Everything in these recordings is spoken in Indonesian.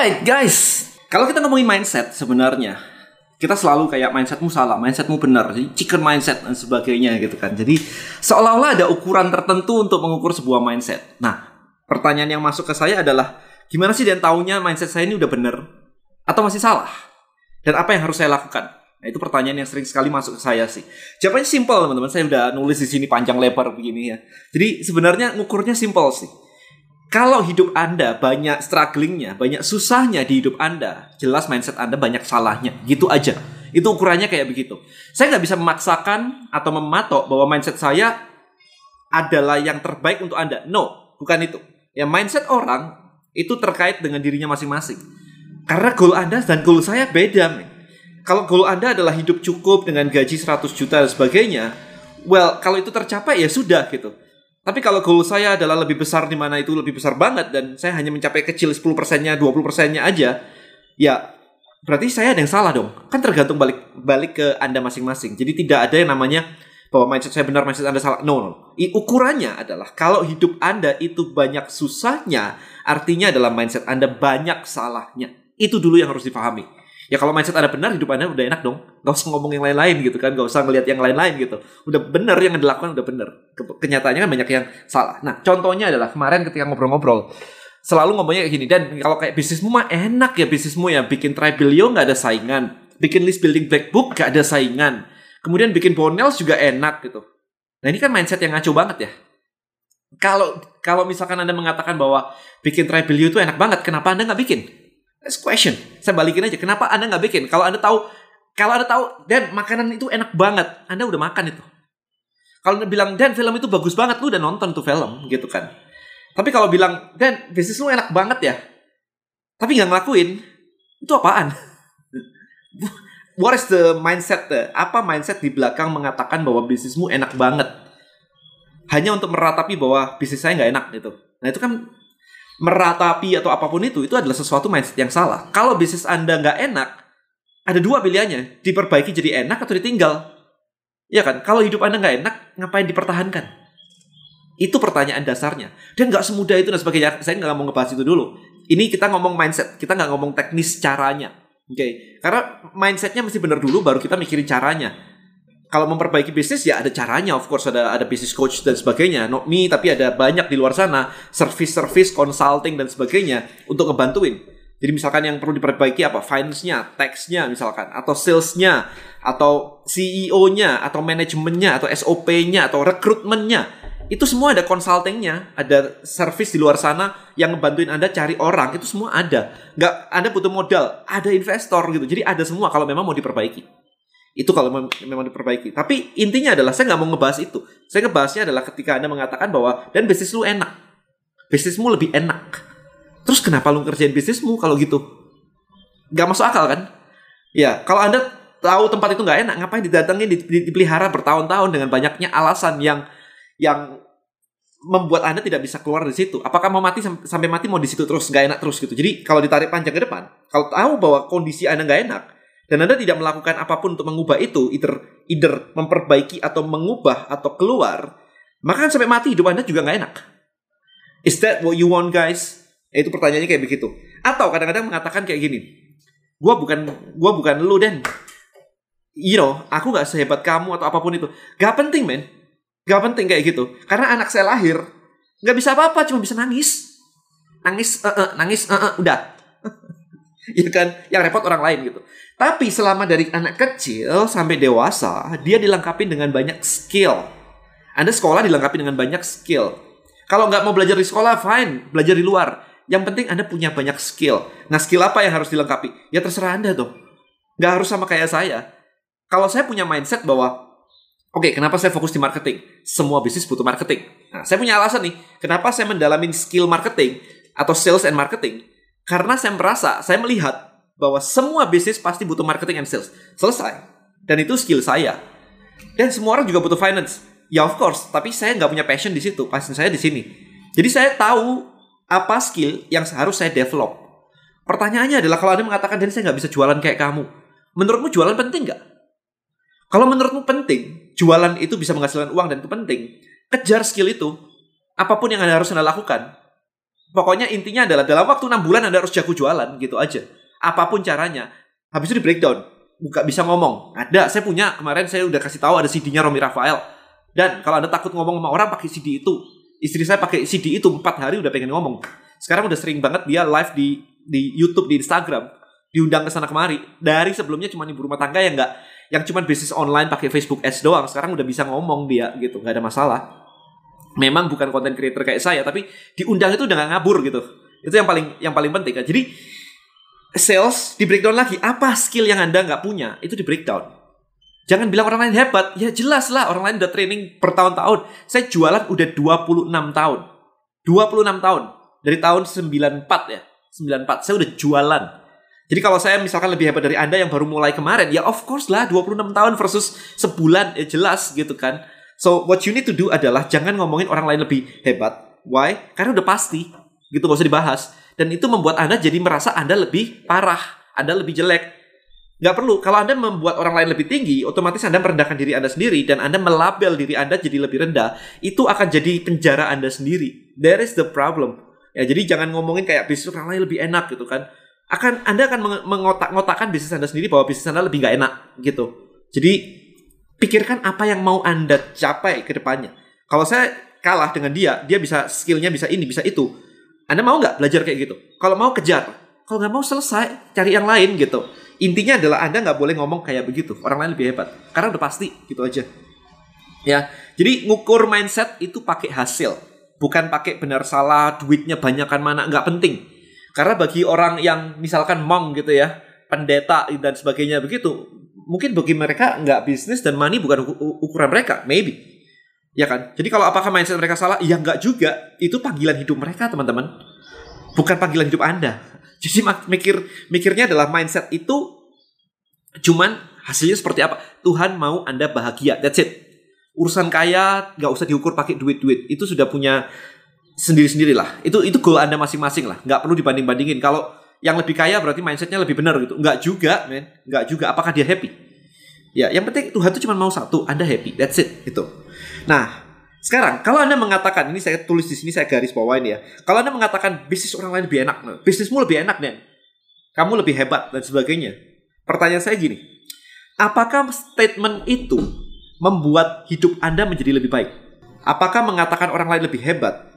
Alright guys, kalau kita ngomongin mindset sebenarnya kita selalu kayak mindsetmu salah, mindsetmu benar, jadi chicken mindset dan sebagainya gitu kan. Jadi seolah-olah ada ukuran tertentu untuk mengukur sebuah mindset. Nah, pertanyaan yang masuk ke saya adalah gimana sih dan taunya mindset saya ini udah benar atau masih salah? Dan apa yang harus saya lakukan? Nah, itu pertanyaan yang sering sekali masuk ke saya sih. Jawabannya simple teman-teman. Saya udah nulis di sini panjang lebar begini ya. Jadi sebenarnya ngukurnya simple sih. Kalau hidup Anda banyak strugglingnya, banyak susahnya di hidup Anda, jelas mindset Anda banyak salahnya. Gitu aja. Itu ukurannya kayak begitu. Saya nggak bisa memaksakan atau mematok bahwa mindset saya adalah yang terbaik untuk Anda. No, bukan itu. Ya mindset orang itu terkait dengan dirinya masing-masing. Karena goal Anda dan goal saya beda. Men. Kalau goal Anda adalah hidup cukup dengan gaji 100 juta dan sebagainya, well, kalau itu tercapai ya sudah gitu. Tapi kalau goal saya adalah lebih besar di mana itu lebih besar banget dan saya hanya mencapai kecil 10 persennya, 20 persennya aja, ya berarti saya ada yang salah dong. Kan tergantung balik balik ke Anda masing-masing. Jadi tidak ada yang namanya bahwa mindset saya benar, mindset Anda salah. No, no. I, ukurannya adalah kalau hidup Anda itu banyak susahnya, artinya adalah mindset Anda banyak salahnya. Itu dulu yang harus dipahami. Ya kalau mindset Anda benar, hidup Anda udah enak dong. Gak usah ngomong yang lain-lain gitu kan. Gak usah ngelihat yang lain-lain gitu. Udah benar yang dilakukan udah benar. Kenyataannya kan banyak yang salah. Nah contohnya adalah kemarin ketika ngobrol-ngobrol. Selalu ngomongnya kayak gini. Dan kalau kayak bisnismu mah enak ya bisnismu ya. Bikin Tribelio nggak ada saingan. Bikin list building black book gak ada saingan. Kemudian bikin bonels juga enak gitu. Nah ini kan mindset yang ngaco banget ya. Kalau kalau misalkan Anda mengatakan bahwa bikin Tribelio itu enak banget, kenapa Anda nggak bikin? That's question. Saya balikin aja. Kenapa Anda nggak bikin? Kalau Anda tahu, kalau Anda tahu, dan makanan itu enak banget, Anda udah makan itu. Kalau Anda bilang, dan film itu bagus banget, lu udah nonton tuh film, gitu kan. Tapi kalau bilang, dan bisnis lu enak banget ya, tapi nggak ngelakuin, itu apaan? What is the mindset? Apa mindset di belakang mengatakan bahwa bisnismu enak banget? Hanya untuk meratapi bahwa bisnis saya nggak enak gitu. Nah itu kan meratapi atau apa pun itu itu adalah sesuatu mindset yang salah. Kalau bisnis Anda nggak enak, ada dua pilihannya, diperbaiki jadi enak atau ditinggal. Ya kan? Kalau hidup Anda nggak enak, ngapain dipertahankan? Itu pertanyaan dasarnya. Dan nggak semudah itu dan sebagainya. Saya nggak mau ngebahas itu dulu. Ini kita ngomong mindset, kita nggak ngomong teknis caranya. Oke, okay? karena mindsetnya mesti benar dulu, baru kita mikirin caranya kalau memperbaiki bisnis ya ada caranya. Of course ada ada business coach dan sebagainya. Not me tapi ada banyak di luar sana. Service service consulting dan sebagainya untuk ngebantuin. Jadi misalkan yang perlu diperbaiki apa? Finance-nya tax-nya misalkan atau sales-nya atau CEO-nya atau manajemennya atau SOP-nya atau rekrutmennya itu semua ada consultingnya, ada service di luar sana yang ngebantuin Anda cari orang, itu semua ada. Nggak, Anda butuh modal, ada investor gitu. Jadi ada semua kalau memang mau diperbaiki. Itu kalau memang diperbaiki. Tapi intinya adalah saya nggak mau ngebahas itu. Saya ngebahasnya adalah ketika Anda mengatakan bahwa dan bisnis lu enak. Bisnismu lebih enak. Terus kenapa lu ngerjain bisnismu kalau gitu? Gak masuk akal kan? Ya, kalau Anda tahu tempat itu nggak enak, ngapain didatengin, dipelihara bertahun-tahun dengan banyaknya alasan yang yang membuat Anda tidak bisa keluar dari situ. Apakah mau mati sampai mati mau di situ terus nggak enak terus gitu. Jadi kalau ditarik panjang ke depan, kalau tahu bahwa kondisi Anda nggak enak, dan Anda tidak melakukan apa pun untuk mengubah itu, either, either memperbaiki atau mengubah atau keluar, maka kan sampai mati hidup Anda juga nggak enak. Is that what you want guys? Ya, itu pertanyaannya kayak begitu. Atau kadang-kadang mengatakan kayak gini, gue bukan gua bukan lu dan you know, aku nggak sehebat kamu atau apa pun itu. Gak penting men, gak penting kayak gitu. Karena anak saya lahir nggak bisa apa-apa, cuma bisa nangis, nangis, uh, uh, nangis, uh, uh, udah. ya kan, yang repot orang lain gitu. Tapi selama dari anak kecil sampai dewasa, dia dilengkapi dengan banyak skill. Anda sekolah dilengkapi dengan banyak skill. Kalau nggak mau belajar di sekolah, fine, belajar di luar. Yang penting Anda punya banyak skill. Nah, skill apa yang harus dilengkapi? Ya terserah Anda tuh. Nggak harus sama kayak saya. Kalau saya punya mindset bahwa, oke, okay, kenapa saya fokus di marketing? Semua bisnis butuh marketing. Nah, saya punya alasan nih, kenapa saya mendalamin skill marketing atau sales and marketing? Karena saya merasa, saya melihat bahwa semua bisnis pasti butuh marketing and sales. Selesai. Dan itu skill saya. Dan semua orang juga butuh finance. Ya of course, tapi saya nggak punya passion di situ. Passion saya di sini. Jadi saya tahu apa skill yang harus saya develop. Pertanyaannya adalah kalau Anda mengatakan, dan saya nggak bisa jualan kayak kamu. Menurutmu jualan penting nggak? Kalau menurutmu penting, jualan itu bisa menghasilkan uang dan itu penting. Kejar skill itu. Apa pun yang Anda harus Anda lakukan. Pokoknya intinya adalah dalam waktu enam bulan Anda harus jago jualan gitu aja. Apa pun caranya. Habis itu di breakdown. Buka bisa ngomong. Ada, saya punya kemarin saya udah kasih tahu ada CD-nya Romi Rafael. Dan kalau Anda takut ngomong sama orang pakai CD itu. Istri saya pakai CD itu empat hari udah pengen ngomong. Sekarang udah sering banget dia live di di YouTube, di Instagram. Diundang ke sana kemari. Dari sebelumnya cuma ibu rumah tangga yang nggak yang cuma bisnis online pakai Facebook Ads doang. Sekarang udah bisa ngomong dia gitu, nggak ada masalah memang bukan konten creator kayak saya tapi diundang itu udah gak ngabur gitu itu yang paling yang paling penting jadi sales di breakdown lagi apa skill yang anda nggak punya itu di breakdown jangan bilang orang lain hebat ya jelas lah orang lain udah training bertahun-tahun saya jualan udah 26 tahun 26 tahun dari tahun 94 ya 94 saya udah jualan jadi kalau saya misalkan lebih hebat dari Anda yang baru mulai kemarin, ya of course lah 26 tahun versus sebulan ya jelas gitu kan. So what you need to do adalah jangan ngomongin orang lain lebih hebat. Why? Karena udah pasti. Gitu gak usah dibahas. Dan itu membuat Anda jadi merasa Anda lebih parah. Anda lebih jelek. Gak perlu. Kalau Anda membuat orang lain lebih tinggi, otomatis Anda merendahkan diri Anda sendiri dan Anda melabel diri Anda jadi lebih rendah. Itu akan jadi penjara Anda sendiri. There is the problem. Ya, jadi jangan ngomongin kayak bisnis orang lain lebih enak gitu kan. Akan Anda akan mengotak-ngotakkan bisnis Anda sendiri bahwa bisnis Anda lebih gak enak gitu. Jadi pikirkan apa yang mau Anda capai ke depannya. Kalau saya kalah dengan dia, dia bisa skillnya bisa ini, bisa itu. Anda mau nggak belajar kayak gitu? Kalau mau kejar, kalau nggak mau selesai, cari yang lain gitu. Intinya adalah Anda nggak boleh ngomong kayak begitu. Orang lain lebih hebat. Karena udah pasti, gitu aja. Ya, jadi ngukur mindset itu pakai hasil, bukan pakai benar salah, duitnya banyak kan mana, nggak penting. Karena bagi orang yang misalkan mong gitu ya, pendeta dan sebagainya begitu, mungkin bagi mereka nggak bisnis dan money bukan ukuran mereka, maybe. Ya kan? Jadi kalau apakah mindset mereka salah? Ya nggak juga. Itu panggilan hidup mereka, teman-teman. Bukan panggilan hidup Anda. Jadi mikir mikirnya adalah mindset itu cuman hasilnya seperti apa? Tuhan mau Anda bahagia. That's it. Urusan kaya nggak usah diukur pakai duit-duit. Itu sudah punya sendiri-sendiri lah. Itu itu goal Anda masing-masing lah. Nggak perlu dibanding-bandingin. Kalau yang lebih kaya berarti mindsetnya lebih benar gitu. Enggak juga, men. Enggak juga. Apakah dia happy? Ya, yang penting Tuhan itu cuma mau satu, Anda happy. That's it, gitu. Nah, sekarang kalau Anda mengatakan ini saya tulis di sini saya garis bawain ya. Kalau Anda mengatakan bisnis orang lain lebih enak, nah, bisnismu lebih enak, nih. Kamu lebih hebat dan sebagainya. Pertanyaan saya gini, apakah statement itu membuat hidup Anda menjadi lebih baik? Apakah mengatakan orang lain lebih hebat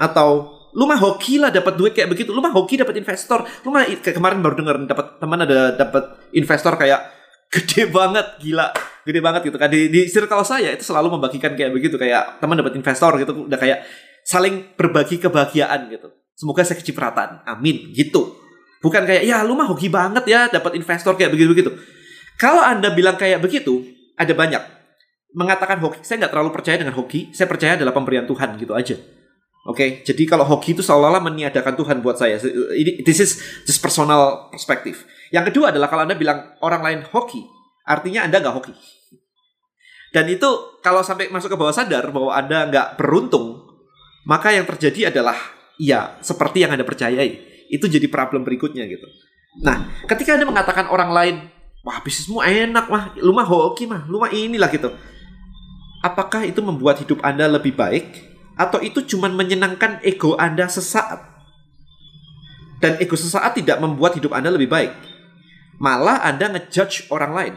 atau lu mah hoki lah dapat duit kayak begitu lu mah hoki dapat investor lu mah kemarin baru denger dapat teman ada dapat investor kayak gede banget gila. Gede banget gitu kan. Di, di circle saya itu selalu membagikan kayak begitu. Kayak teman dapat investor gitu udah kayak saling berbagi kebahagiaan gitu. Semoga saya kecipratan. Amin. Gitu. Bukan kayak ya lu mah hoki banget ya dapat investor kayak begitu begitu kalau anda bilang kayak begitu ada banyak. Mengatakan hoki saya nggak terlalu percaya dengan hoki. Saya percaya adalah pemberian Tuhan gitu aja. Oke, okay? jadi kalau hoki itu seolah-olah meniadakan Tuhan buat saya. Ini this is just personal perspective. Yang kedua adalah kalau Anda bilang orang lain hoki, artinya Anda nggak hoki. Dan itu kalau sampai masuk ke bawah sadar bahwa Anda nggak beruntung, maka yang terjadi adalah ya seperti yang Anda percayai. Itu jadi problem berikutnya gitu. Nah, ketika Anda mengatakan orang lain, wah bisnismu enak mah, lu mah hoki mah, lu mah inilah gitu. Apakah itu membuat hidup Anda lebih baik atau itu cuma menyenangkan ego Anda sesaat. Dan ego sesaat tidak membuat hidup Anda lebih baik. Malah Anda ngejudge orang lain.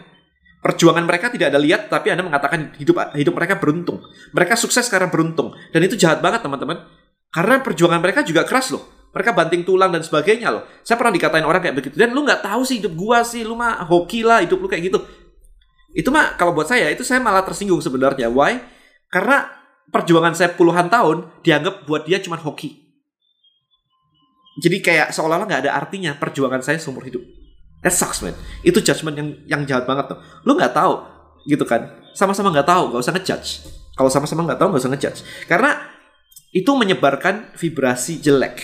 Perjuangan mereka tidak ada lihat, tapi Anda mengatakan hidup hidup mereka beruntung. Mereka sukses karena beruntung. Dan itu jahat banget teman-teman. Karena perjuangan mereka juga keras loh. Mereka banting tulang dan sebagainya loh. Saya pernah dikatain orang kayak begitu. Dan lu nggak tahu sih hidup gua sih. Lu mah hoki lah hidup lu kayak gitu. Itu mah kalau buat saya itu saya malah tersinggung sebenarnya. Why? Karena perjuangan saya puluhan tahun dianggap buat dia cuma hoki. Jadi kayak seolah-olah nggak ada artinya perjuangan saya seumur hidup. That sucks man. Itu judgement yang yang jahat banget tuh. Lu nggak tahu gitu kan? Sama-sama nggak tahu, nggak usah ngejudge. Kalau sama-sama nggak tahu nggak usah ngejudge. Karena itu menyebarkan vibrasi jelek.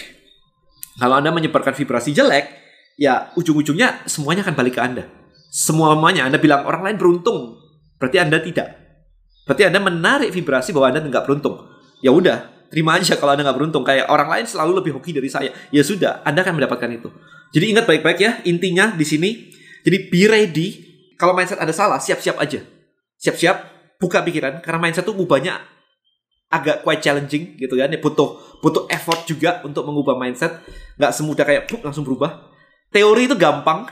Kalau anda menyebarkan vibrasi jelek, ya ujung-ujungnya semuanya akan balik ke anda. Semuanya anda bilang orang lain beruntung, berarti anda tidak. Berarti Anda menarik vibrasi bahwa Anda nggak beruntung. Ya udah, terima aja kalau Anda nggak beruntung. Kayak orang lain selalu lebih hoki dari saya. Ya sudah, Anda akan mendapatkan itu. Jadi ingat baik-baik ya, intinya di sini. Jadi be ready. Kalau mindset Anda salah, siap-siap aja. Siap-siap, buka pikiran. Karena mindset itu ubahnya agak quite challenging gitu kan. Ya, butuh butuh effort juga untuk mengubah mindset. Nggak semudah kayak puk, langsung berubah. Teori itu gampang.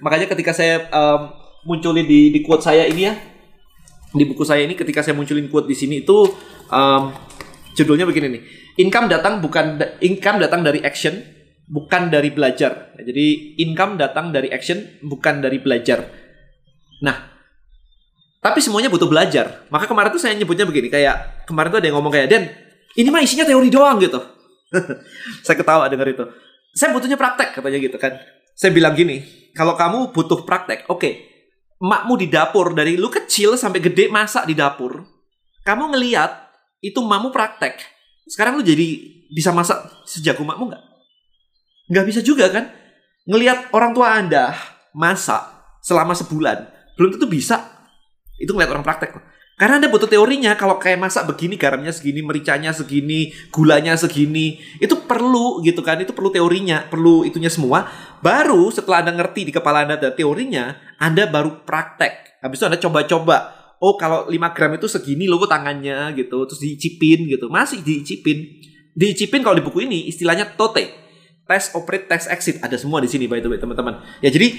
Makanya ketika saya um, munculin di, di quote saya ini ya, di buku saya ini ketika saya munculin quote di sini itu um, judulnya begini nih. Income datang bukan income datang dari action, bukan dari belajar. Jadi income datang dari action, bukan dari belajar. Nah, tapi semuanya butuh belajar. Maka kemarin tuh saya nyebutnya begini, kayak kemarin tuh ada yang ngomong kayak, Den, ini mah isinya teori doang gitu. saya ketawa dengar itu. Saya butuhnya praktek katanya gitu kan. Saya bilang gini, kalau kamu butuh praktek, oke, okay, makmu di dapur dari lu kecil sampai gede masak di dapur, kamu ngeliat itu mamu praktek. Sekarang lu jadi bisa masak sejago makmu nggak? Nggak bisa juga kan? Ngeliat orang tua anda masak selama sebulan, belum tentu bisa itu ngeliat orang praktek. Karena Anda butuh teorinya, kalau kayak masak begini, garamnya segini, mericanya segini, gulanya segini, itu perlu gitu kan, itu perlu teorinya, perlu itunya semua. Baru setelah Anda ngerti di kepala Anda ada teorinya, Anda baru praktek. Habis itu Anda coba-coba, oh kalau 5 gram itu segini loh tangannya gitu, terus diicipin gitu, masih diicipin. Diicipin kalau di buku ini istilahnya TOTE, test operate test exit, ada semua di sini by the way teman-teman. Ya jadi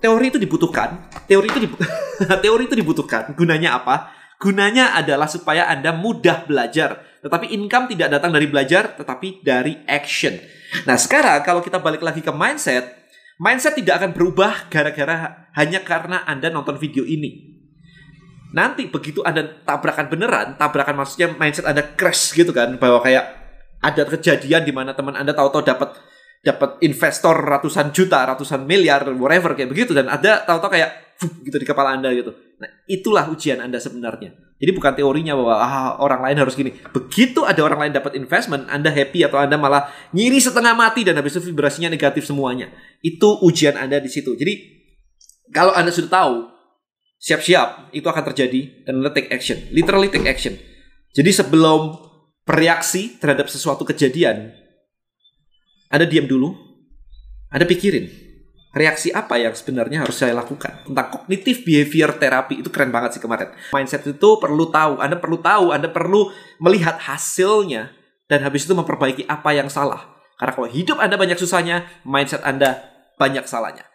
teori itu dibutuhkan. Teori itu dibu teori itu dibutuhkan. Gunanya apa? Gunanya adalah supaya Anda mudah belajar. Tetapi income tidak datang dari belajar, tetapi dari action. Nah, sekarang kalau kita balik lagi ke mindset, mindset tidak akan berubah gara-gara hanya karena Anda nonton video ini. Nanti begitu Anda tabrakan beneran, tabrakan maksudnya mindset Anda crash gitu kan, bahwa kayak ada kejadian di mana teman Anda tahu-tahu dapat dapat investor ratusan juta, ratusan miliar, whatever kayak begitu dan ada tahu-tahu kayak gitu di kepala Anda gitu. Nah, itulah ujian Anda sebenarnya. Jadi bukan teorinya bahwa ah, orang lain harus gini. Begitu ada orang lain dapat investment, Anda happy atau Anda malah ngiri setengah mati dan habis itu vibrasinya negatif semuanya. Itu ujian Anda di situ. Jadi kalau Anda sudah tahu, siap-siap itu akan terjadi dan take action. Literally take action. Jadi sebelum bereaksi terhadap sesuatu kejadian, anda diam dulu, Anda pikirin reaksi apa yang sebenarnya harus saya lakukan tentang kognitif behavior terapi itu keren banget sih kemarin. Mindset itu perlu tahu, Anda perlu tahu, Anda perlu melihat hasilnya dan habis itu memperbaiki apa yang salah. Karena kalau hidup Anda banyak susahnya, mindset Anda banyak salahnya.